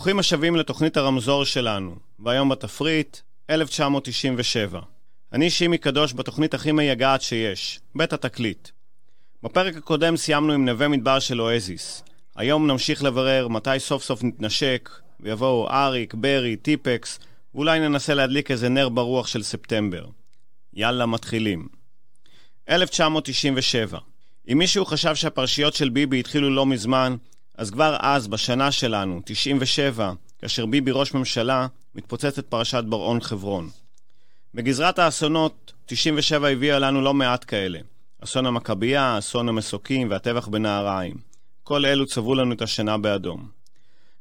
ברוכים השבים לתוכנית הרמזור שלנו, והיום בתפריט, 1997. אני שימי קדוש בתוכנית הכי מייגעת שיש, בית התקליט. בפרק הקודם סיימנו עם נווה מדבר של אואזיס. היום נמשיך לברר מתי סוף סוף נתנשק, ויבואו אריק, ברי, טיפקס, ואולי ננסה להדליק איזה נר ברוח של ספטמבר. יאללה, מתחילים. 1997. אם מישהו חשב שהפרשיות של ביבי התחילו לא מזמן, אז כבר אז, בשנה שלנו, 97, כאשר ביבי ראש ממשלה, מתפוצצת פרשת בר-און חברון. בגזרת האסונות, 97 הביאה לנו לא מעט כאלה. אסון המכבייה, אסון המסוקים והטבח בנהריים. כל אלו צבעו לנו את השינה באדום.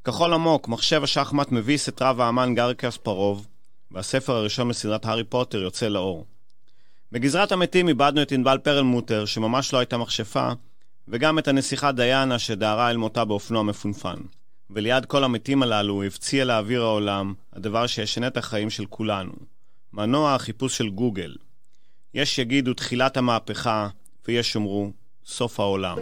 כחול עמוק, מחשב השחמט מביס את רב האמן גארי קספרוב, והספר הראשון בסדרת הארי פוטר יוצא לאור. בגזרת המתים איבדנו את ענבל פרלמוטר, שממש לא הייתה מכשפה, וגם את הנסיכה דיאנה שדהרה אל מותה באופנוע מפונפן. וליד כל המתים הללו הבציע לאוויר העולם הדבר שישנה את החיים של כולנו. מנוע החיפוש של גוגל. יש יגידו תחילת המהפכה, ויש יאמרו סוף העולם.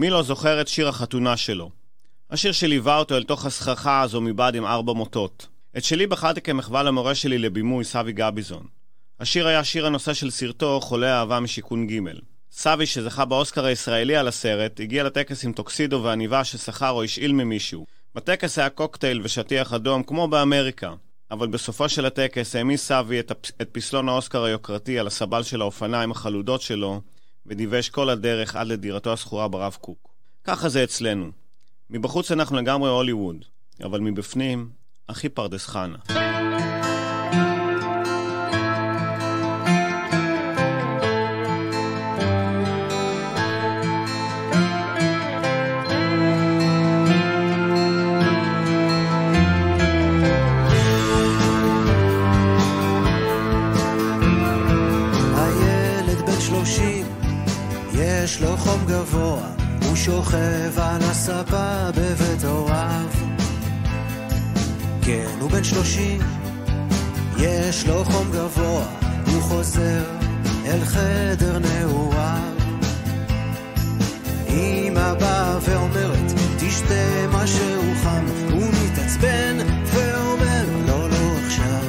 מי לא זוכר את שיר החתונה שלו? השיר שליווה אותו אל תוך הסככה הזו מבעד עם ארבע מוטות. את שלי בחרתי כמחווה למורה שלי לבימוי, סבי גביזון. השיר היה שיר הנושא של סרטו חולה אהבה משיכון ג'. סבי, שזכה באוסקר הישראלי על הסרט, הגיע לטקס עם טוקסידו ועניבה ששכר או השאיל ממישהו. בטקס היה קוקטייל ושטיח אדום כמו באמריקה. אבל בסופו של הטקס העמיס סבי את, הפ... את פסלון האוסקר היוקרתי על הסבל של האופניים החלודות שלו, ודיווש כל הדרך עד לדירתו השכורה ברב קוק. ככה זה אצלנו. מבחוץ אנחנו לגמרי הוליווד, אבל מבפנים, הכי פרדס חנה. שוכב על הספה בבית הוריו. כן, הוא בן שלושים, יש לו חום גבוה, הוא חוזר אל חדר נעוריו. אמא באה ואומרת, תשתה משהו חם, הוא מתעצבן ואומר, לא, לא עכשיו.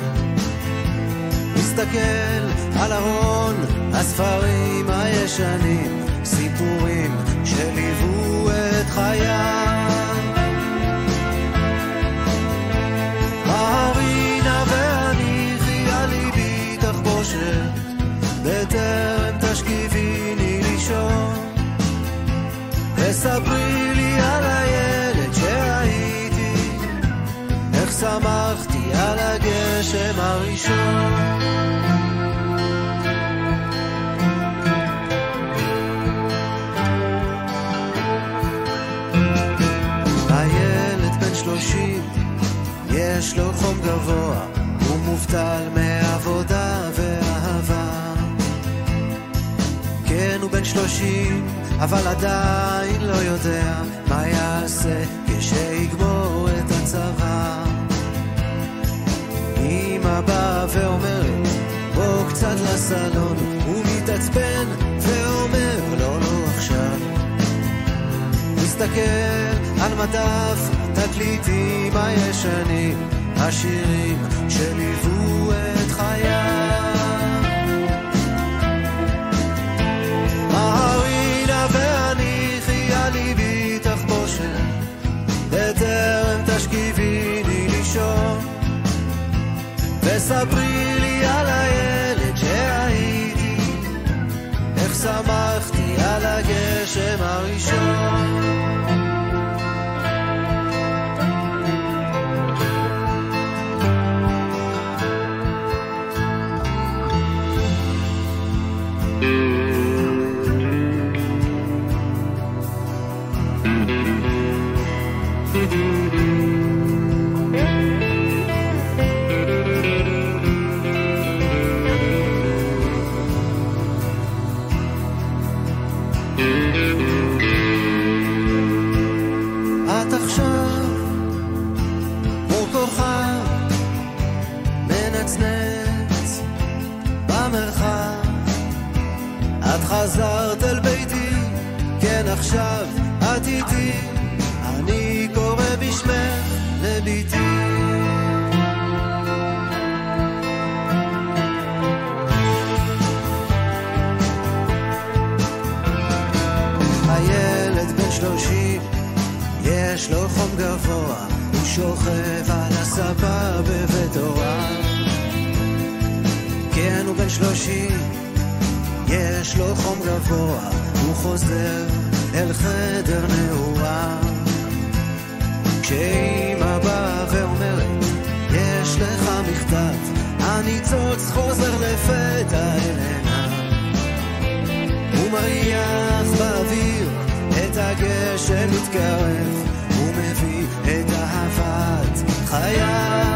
מסתכל על ארון הספרים הישנים, סיפורים את חייו. ההרינה והניחי על ליבי תחבושת, בטרם תשכיביני לישון. וספרי לי על הילד שהייתי, שמחתי על הגשם הראשון. יש לו חום גבוה, הוא מובטל מעבודה ואהבה. כן, הוא בן שלושים, אבל עדיין לא יודע מה יעשה כשיגמור את הצבא. אמא באה ואומרת, בוא קצת לסלון, הוא מתעצבן ואומר, לא, לא עכשיו. מסתכל על מדף התקליטים הישנים, השירים שליוו את חייו. ההרינה והניחי על ליבי תחבושת, בטרם תשכיביני לישון. וספרי לי על הילד שהייתי, איך שמחתי על הגשם הראשון. עכשיו את איתי, אני קורא בשמך לביתי. הילד בן שלושים, יש לו חום גבוה, הוא שוכב על הספה בבית הוריו. כן, הוא בן שלושים יש לו חום גבוה, הוא חוזר אל חדר נעורה. כשאימא באה ואומרת, יש לך מכתב, הניצוץ חוזר לפתע אלינה. הוא מריח באוויר את הגשם מתקרב, הוא מביא את אהבת חייו.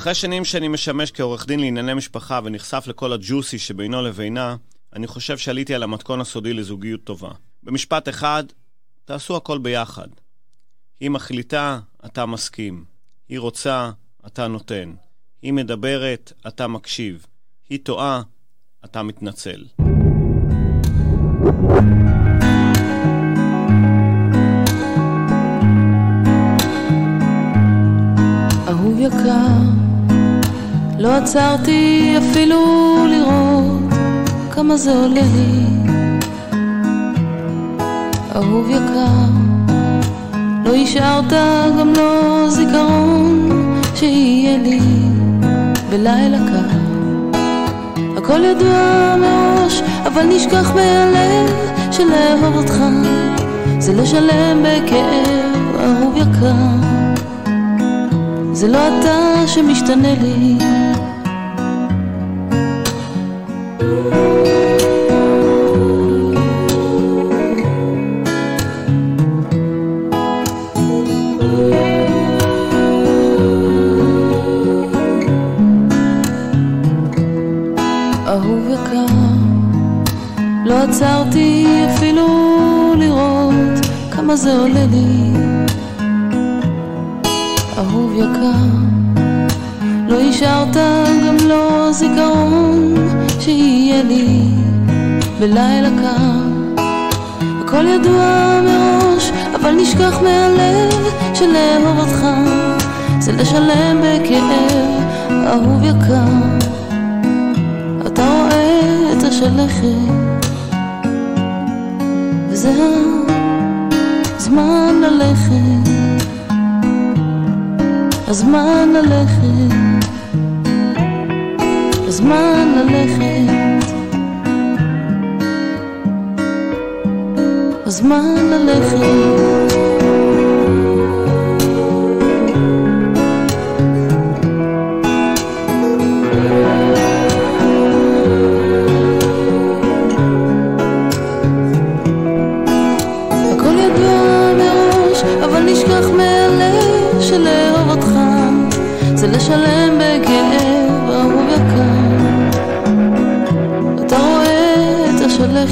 אחרי שנים שאני משמש כעורך דין לענייני משפחה ונחשף לכל הג'וסי שבינו לבינה, אני חושב שעליתי על המתכון הסודי לזוגיות טובה. במשפט אחד, תעשו הכל ביחד. היא מחליטה, אתה מסכים. היא רוצה, אתה נותן. היא מדברת, אתה מקשיב. היא טועה, אתה מתנצל. אהוב יקר, לא עצרתי אפילו לראות כמה זה עולה לי. אהוב יקר, לא השארת גם לא זיכרון שיהיה לי בלילה קר. הכל ידוע מראש, אבל נשכח מהלב שלאהוב אותך זה לשלם בכאב, אהוב יקר. זה לא אתה שמשתנה לי עצרתי אפילו לראות כמה זה עולה לי. אהוב יקר, לא השארת גם לא זיכרון שיהיה לי בלילה קר. הכל ידוע מראש, אבל נשכח מהלב שלאהוב אותך זה לשלם בכאב, אהוב יקר. אתה רואה את השלכת, וזה הזמן ללכת. הזמן ללכת, הזמן ללכת, הזמן ללכת. אבל נשכח מהלב שלאהוב אותך זה לשלם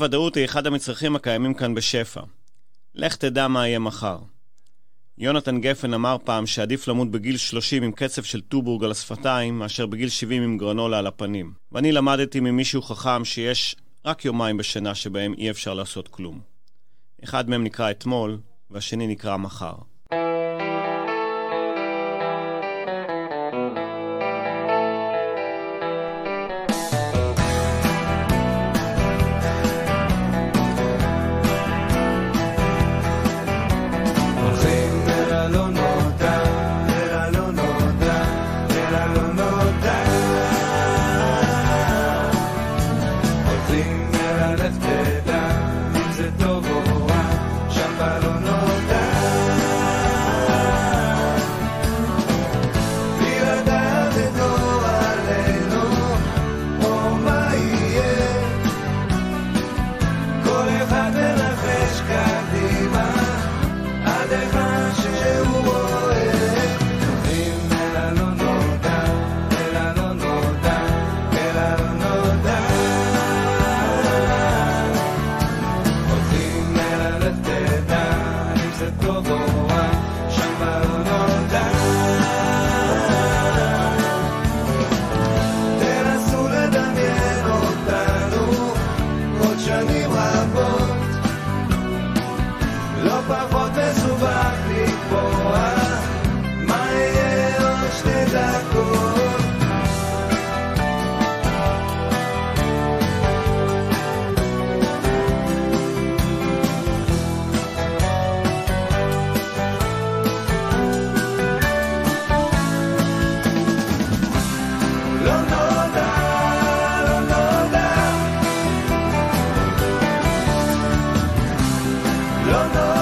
אי-הוודאות היא אחד המצרכים הקיימים כאן בשפע. לך תדע מה יהיה מחר. יונתן גפן אמר פעם שעדיף למות בגיל 30 עם קצב של טובורג על השפתיים, מאשר בגיל 70 עם גרנולה על הפנים. ואני למדתי ממישהו חכם שיש רק יומיים בשנה שבהם אי אפשר לעשות כלום. אחד מהם נקרא אתמול, והשני נקרא מחר. your love.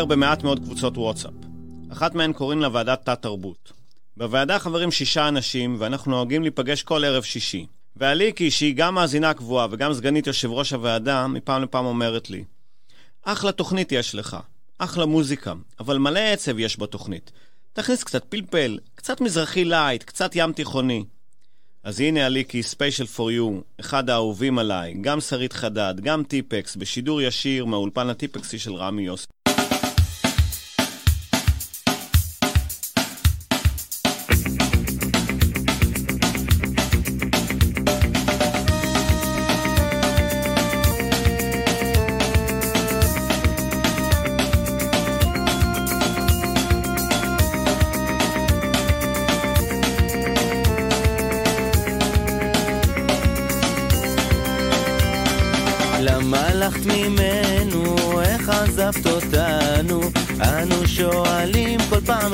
חבר במעט מאוד קבוצות וואטסאפ. אחת מהן קוראים לה ועדת תת-תרבות. בוועדה חברים שישה אנשים, ואנחנו נוהגים להיפגש כל ערב שישי. והליקי, שהיא גם מאזינה קבועה וגם סגנית יושב ראש הוועדה, מפעם לפעם אומרת לי, אחלה תוכנית יש לך, אחלה מוזיקה, אבל מלא עצב יש בתוכנית. תכניס קצת פלפל, קצת מזרחי לייט, קצת ים תיכוני. אז הנה הליקי, special for you, אחד האהובים עליי, גם שרית חדד, גם טיפקס, בשידור ישיר מהאולפן הטיפקסי של רמי יוסי.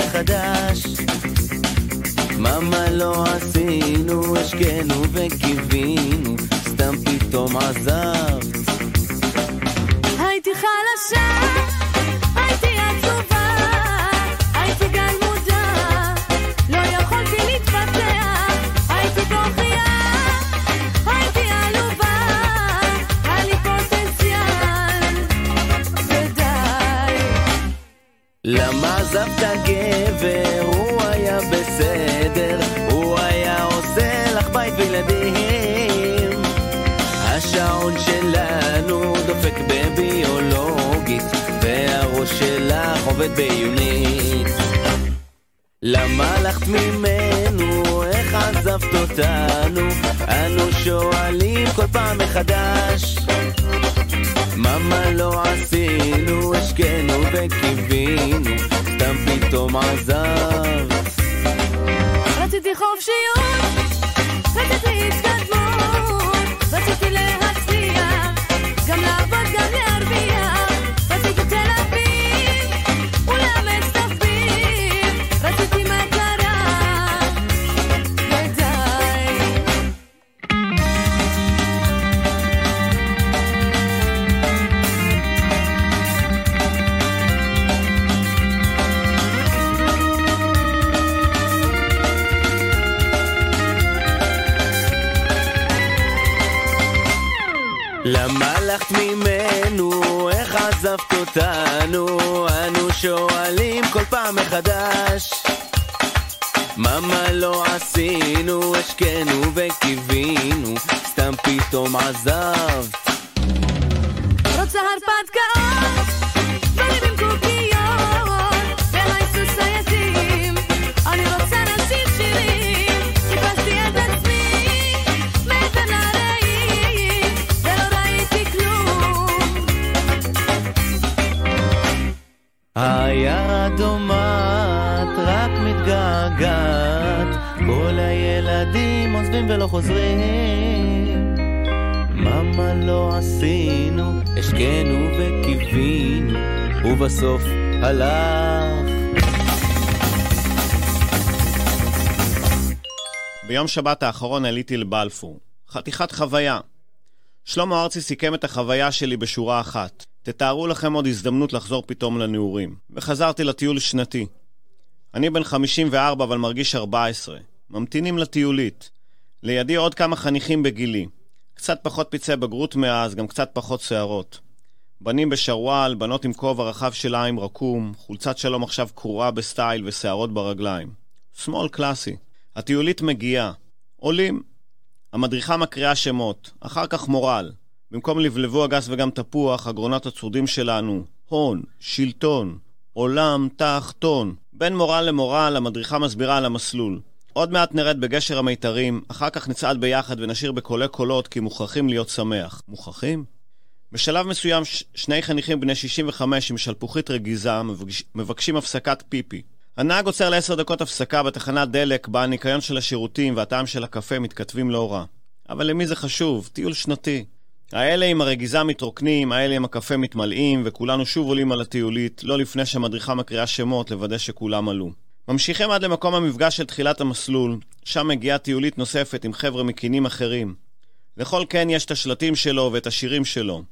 מחדש. מה לא עשינו, השקענו וקיווינו, סתם פתאום עזבת. הייתי חלשה, עזבת גבר? הוא היה בסדר, הוא היה עושה לך בית וילדים. השעון שלנו דופק בביולוגית, והראש שלך עובד בעיונית. למה הלכת ממנו? איך עזבת אותנו? אנו שואלים כל פעם מחדש. מה מה לא עשינו, השקענו וקיווינו, סתם פתאום עזבת. רציתי חופשיות, רציתי התקדמות, הלכת ממנו? איך עזבת אותנו? אנו שואלים כל פעם מחדש. מה מה לא עשינו, השקענו וקיווינו, סתם פתאום עזבת. רוצה הרפתקאות, העיירה דומעת, רק מתגעגעת, כל הילדים עוזבים ולא חוזרים. מה לא עשינו, השקענו וקיווינו, ובסוף הלך. ביום שבת האחרון עליתי לבלפור. חתיכת חוויה. שלמה ארצי סיכם את החוויה שלי בשורה אחת. תתארו לכם עוד הזדמנות לחזור פתאום לנעורים. וחזרתי לטיול שנתי. אני בן 54 אבל מרגיש 14. ממתינים לטיולית. לידי עוד כמה חניכים בגילי. קצת פחות פצעי בגרות מאז, גם קצת פחות שערות. בנים בשרוואל, בנות עם כובע רחב של עין רקום, חולצת שלום עכשיו קרועה בסטייל ושערות ברגליים. שמאל קלאסי. הטיולית מגיעה. עולים. המדריכה מקריאה שמות, אחר כך מורל. במקום לבלבו הגס וגם תפוח, הגרונות הצרודים שלנו, הון, שלטון, עולם תחתון. בין מורל למורל, המדריכה מסבירה על המסלול. עוד מעט נרד בגשר המיתרים, אחר כך נצעד ביחד ונשיר בקולי קולות כי מוכרחים להיות שמח. מוכרחים? בשלב מסוים ש- שני חניכים בני 65 עם שלפוחית רגיזה מבקש- מבקשים הפסקת פיפי. הנהג עוצר לעשר דקות הפסקה בתחנת דלק בה הניקיון של השירותים והטעם של הקפה מתכתבים לא רע. אבל למי זה חשוב? טיול שנתי. האלה עם הרגיזה מתרוקנים, האלה עם הקפה מתמלאים, וכולנו שוב עולים על הטיולית, לא לפני שהמדריכה מקריאה שמות לוודא שכולם עלו. ממשיכים עד למקום המפגש של תחילת המסלול, שם מגיעה טיולית נוספת עם חבר'ה מקינים אחרים. לכל קן יש את השלטים שלו ואת השירים שלו.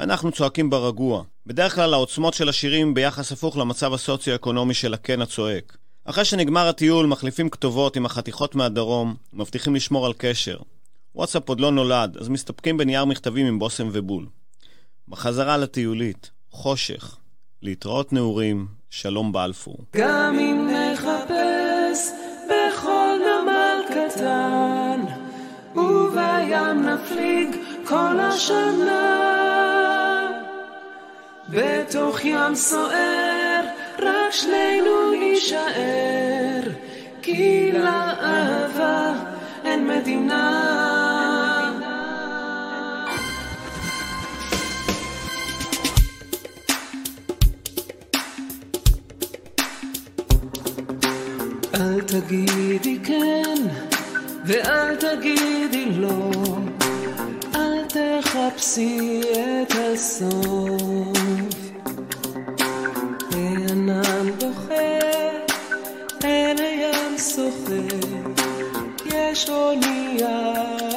אנחנו צועקים ברגוע. בדרך כלל העוצמות של השירים ביחס הפוך למצב הסוציו-אקונומי של הקן הצועק. אחרי שנגמר הטיול, מחליפים כתובות עם החתיכות מהדרום, מבטיחים לשמור על קשר. וואטסאפ עוד לא נולד, אז מסתפקים בנייר מכתבים עם בושם ובול. בחזרה לטיולית, חושך. להתראות נעורים, שלום בלפור. גם אם נחפש בכל נמל קטן, ובים נפליג כל השנה. בתוך ים סוער, רק שנינו נישאר, כי לאהבה אין מדינה. תגידי כן, ואל תגידי לא, אל תחפשי את הסוף. הענן בוכה, אל הים שוחה, יש אונייה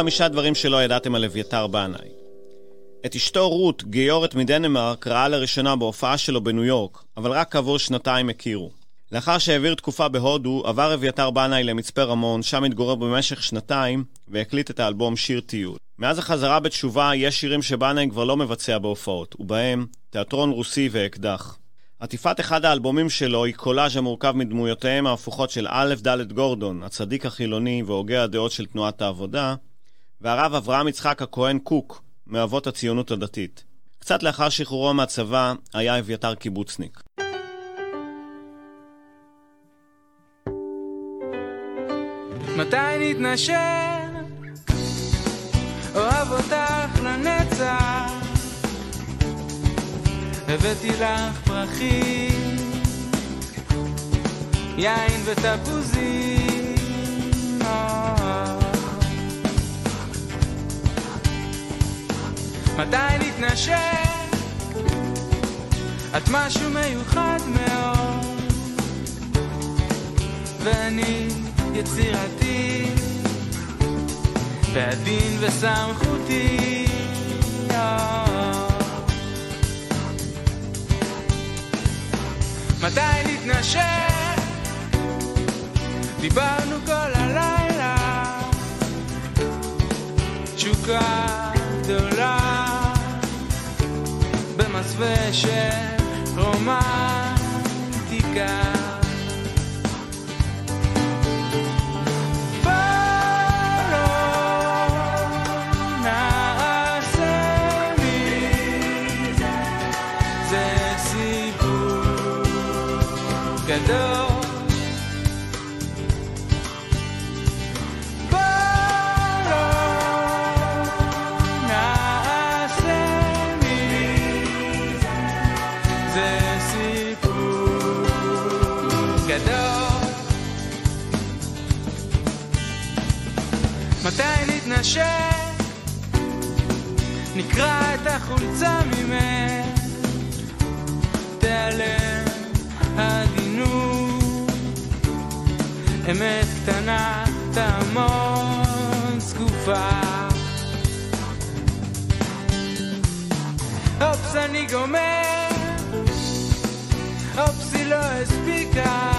חמישה דברים שלא ידעתם על אביתר בנאי. את אשתו רות, גיורת מדנמרק, ראה לראשונה בהופעה שלו בניו יורק, אבל רק כעבור שנתיים הכירו. לאחר שהעביר תקופה בהודו, עבר אביתר בנאי למצפה רמון, שם התגורר במשך שנתיים, והקליט את האלבום שיר טיול. מאז החזרה בתשובה יש שירים שבנאי כבר לא מבצע בהופעות, ובהם תיאטרון רוסי ואקדח. עטיפת אחד האלבומים שלו היא קולאז' המורכב מדמויותיהם ההפוכות של א' ד' גורדון, הצדיק החילוני והוגה הדעות של תנועת העבודה, והרב אברהם יצחק הכהן קוק, מאבות הציונות הדתית. קצת לאחר שחרורו מהצבא היה אביתר קיבוצניק. מתי נתנשר? אוהב אותך לנצח הבאתי לך פרחים יין ותפוזים אה. מתי נתנשר? את משהו מיוחד מאוד. ואני יצירתי. ועדין וסמכותי. מתי נתנשק? דיברנו כל הלילה. תשוקה במסווה של רומנטיקה מתי נתנשק? נקרע את החולצה ממך, תיעלם עדינות, אמת קטנה תעמוד זקופה. אופס אני גומר, אופס היא לא הספיקה,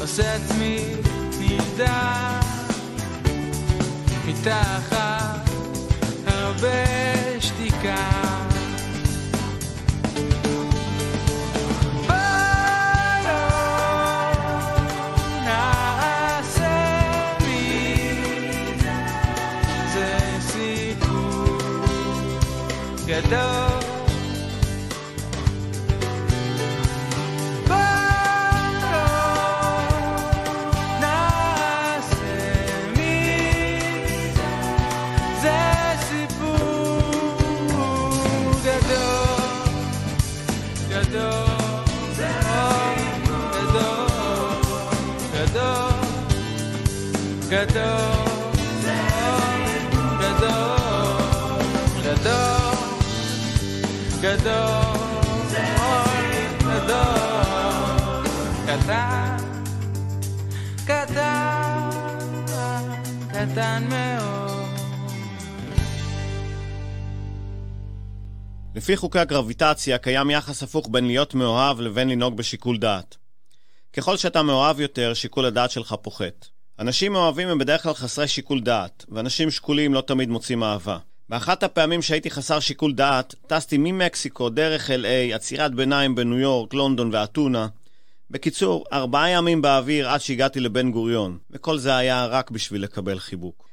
עושה עצמי נרדם, מתחת הרבה שתיקה. גדול לפי חוקי הגרביטציה קיים יחס הפוך בין להיות מאוהב לבין לנהוג בשיקול דעת. ככל שאתה מאוהב יותר, שיקול הדעת שלך פוחת. אנשים מאוהבים הם בדרך כלל חסרי שיקול דעת, ואנשים שקולים לא תמיד מוצאים אהבה. באחת הפעמים שהייתי חסר שיקול דעת, טסתי ממקסיקו דרך LA, עצירת ביניים בניו יורק, לונדון ואתונה. בקיצור, ארבעה ימים באוויר עד שהגעתי לבן גוריון, וכל זה היה רק בשביל לקבל חיבוק.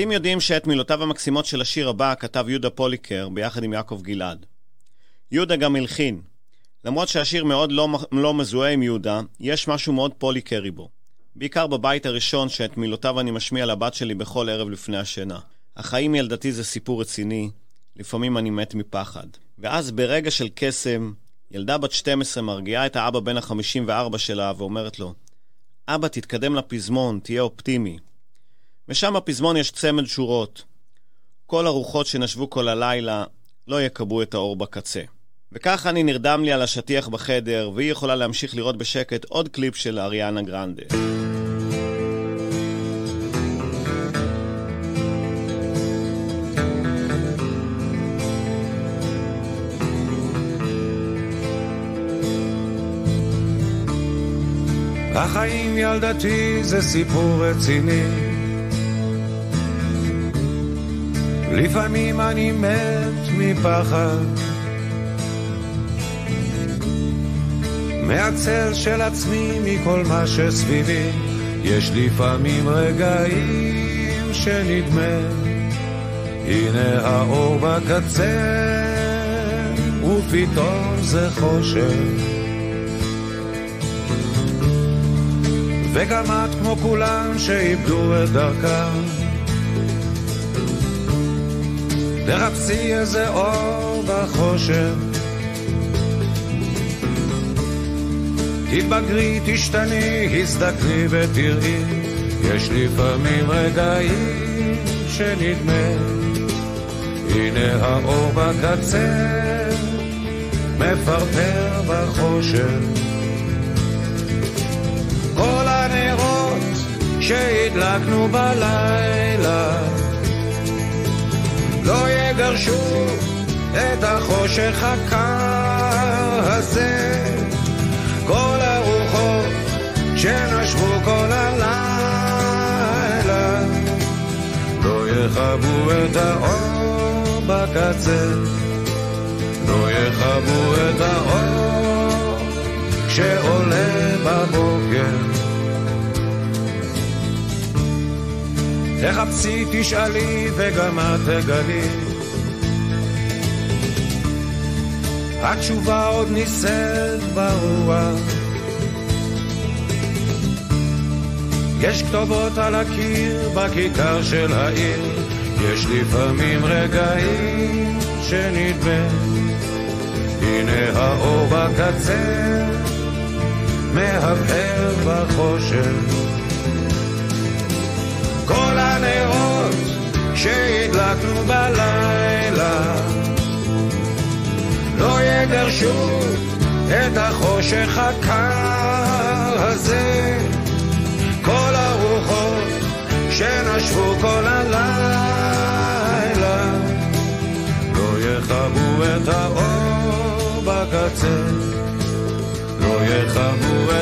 מעטים יודעים שאת מילותיו המקסימות של השיר הבא כתב יהודה פוליקר ביחד עם יעקב גלעד. יהודה גם הלחין. למרות שהשיר מאוד לא, לא מזוהה עם יהודה, יש משהו מאוד פוליקרי בו. בעיקר בבית הראשון שאת מילותיו אני משמיע לבת שלי בכל ערב לפני השינה. החיים ילדתי זה סיפור רציני, לפעמים אני מת מפחד. ואז ברגע של קסם, ילדה בת 12 מרגיעה את האבא בן ה-54 שלה ואומרת לו, אבא, תתקדם לפזמון, תהיה אופטימי. ושם בפזמון יש צמד שורות. כל הרוחות שנשבו כל הלילה לא יקבעו את האור בקצה. וכך אני נרדם לי על השטיח בחדר, והיא יכולה להמשיך לראות בשקט עוד קליפ של אריאנה גרנדה. החיים ילדתי זה סיפור רציני. לפעמים אני מת מפחד. מהצל של עצמי, מכל מה שסביבי, יש לפעמים רגעים שנדמה, הנה האור בקצה, ופתאום זה חושך. וגם את כמו כולם שאיבדו את דרכם. תחפשי איזה אור בחושך. תתבגרי, תשתני, הזדקני ותראי, יש לפעמים רגעים שנדמה, הנה האור בקצה, מפרפר בחושך. כל הנרות שהדלקנו בלילה לא יגרשו את החושך הקר הזה. כל הרוחות שנשבו כל הלילה לא יכבו את האור בקצה. לא יכבו את האור שעולה בבוקר. תחפשי, תשאלי, וגם את תגלי. התשובה עוד נישאת ברוח. יש כתובות על הקיר בכיכר של העיר, יש לפעמים רגעים שנדמה. הנה האור בקצה, מהבהר בחושך. כל הנרות שהדלקנו בלילה לא יגרשו את החושך הקר הזה. כל הרוחות שנשבו כל הלילה לא יכבו את האור בקצה. לא יכבו את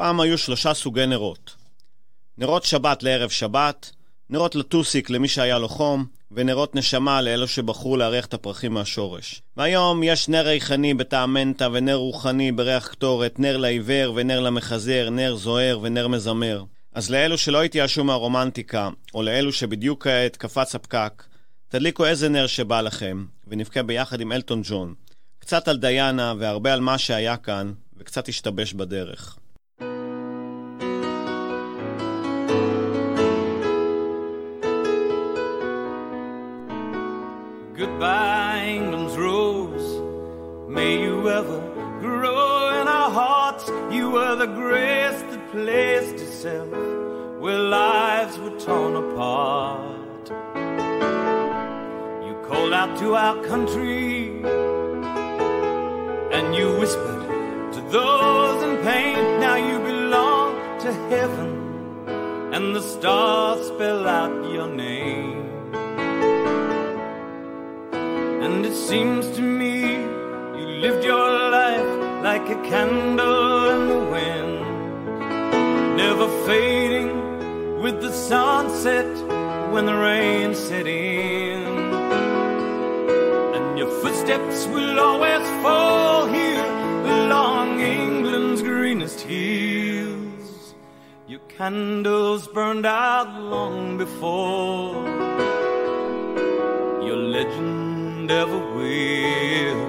פעם היו שלושה סוגי נרות. נרות שבת לערב שבת, נרות לטוסיק למי שהיה לו חום, ונרות נשמה לאלו שבחרו לארח את הפרחים מהשורש. והיום יש נר ריחני בטעם מנטה, ונר רוחני בריח קטורת, נר לעיוור ונר למחזר, נר זוהר ונר מזמר. אז לאלו שלא התייאשו מהרומנטיקה, או לאלו שבדיוק כעת קפץ הפקק, תדליקו איזה נר שבא לכם, ונבכה ביחד עם אלטון ג'ון. קצת על דיאנה והרבה על מה שהיה כאן, וקצת השתבש בדרך. Goodbye, England's rose. May you ever grow in our hearts. You were the grace that placed itself where lives were torn apart. You called out to our country and you whispered to those in pain. Now you belong to heaven and the stars spell out your name. And it seems to me you lived your life like a candle in the wind, never fading with the sunset when the rain set in. And your footsteps will always fall here along England's greenest hills. Your candles burned out long before your legend ever will.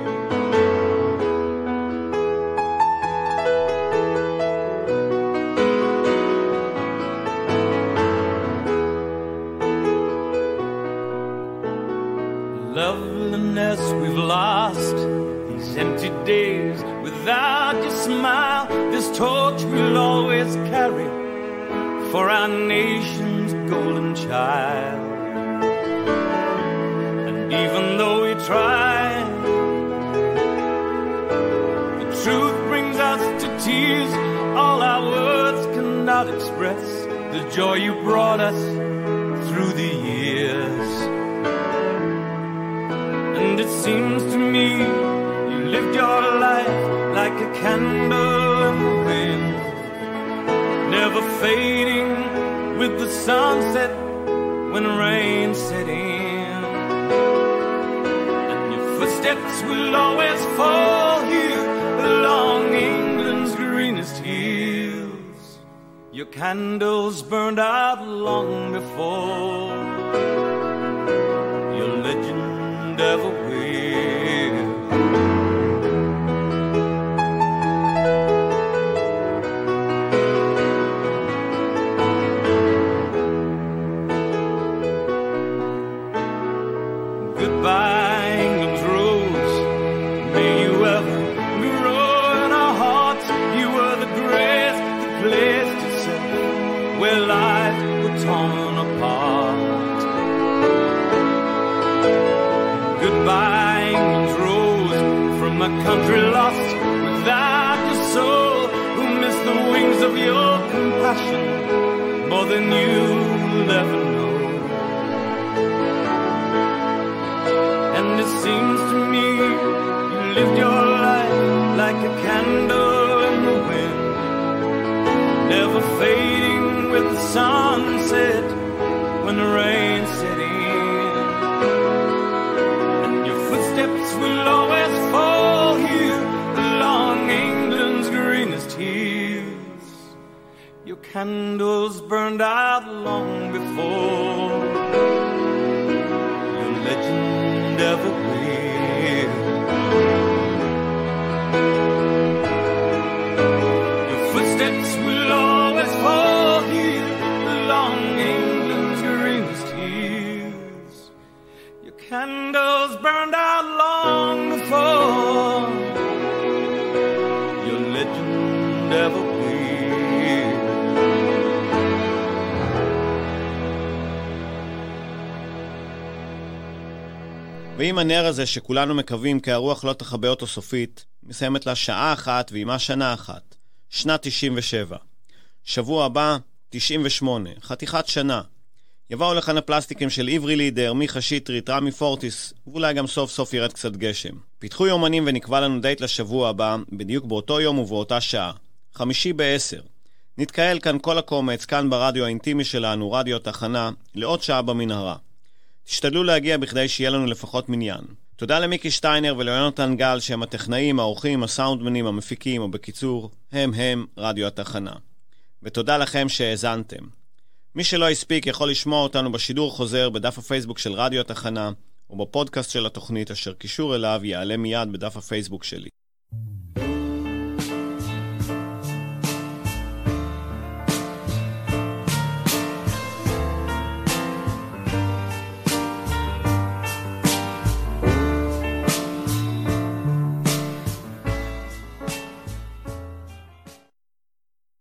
Loveliness we've lost, these empty days without your smile, this torch we'll always carry for our nation's golden child. Cannot express the joy you brought us through the years. And it seems to me you lived your life like a candle in the wind, never fading with the sunset when rain set in. And your footsteps will always fall here along England's greenest hills. Your candles burned out long before compassion more than you'll ever know. And it seems to me you lived your life like a candle in the wind, never fading with the sunset when the rain set in. And your footsteps will always fall candles burned out long before ואם הנר הזה שכולנו מקווים כי הרוח לא תכבה אותו סופית, מסיימת לה שעה אחת ועימה שנה אחת. שנת 97. שבוע הבא, 98. חתיכת שנה. יבואו לכאן הפלסטיקים של עברי לידר, מיכה שטרית, רמי פורטיס, ואולי גם סוף סוף ירד קצת גשם. פיתחו יומנים ונקבע לנו דייט לשבוע הבא, בדיוק באותו יום ובאותה שעה. חמישי בעשר. נתקהל כאן כל הקומץ, כאן ברדיו האינטימי שלנו, רדיו תחנה, לעוד שעה במנהרה. תשתדלו להגיע בכדי שיהיה לנו לפחות מניין. תודה למיקי שטיינר וליונתן גל שהם הטכנאים, האורחים, הסאונדמנים, המפיקים, או בקיצור, הם הם רדיו התחנה. ותודה לכם שהאזנתם. מי שלא הספיק יכול לשמוע אותנו בשידור חוזר בדף הפייסבוק של רדיו התחנה, או בפודקאסט של התוכנית אשר קישור אליו יעלה מיד בדף הפייסבוק שלי.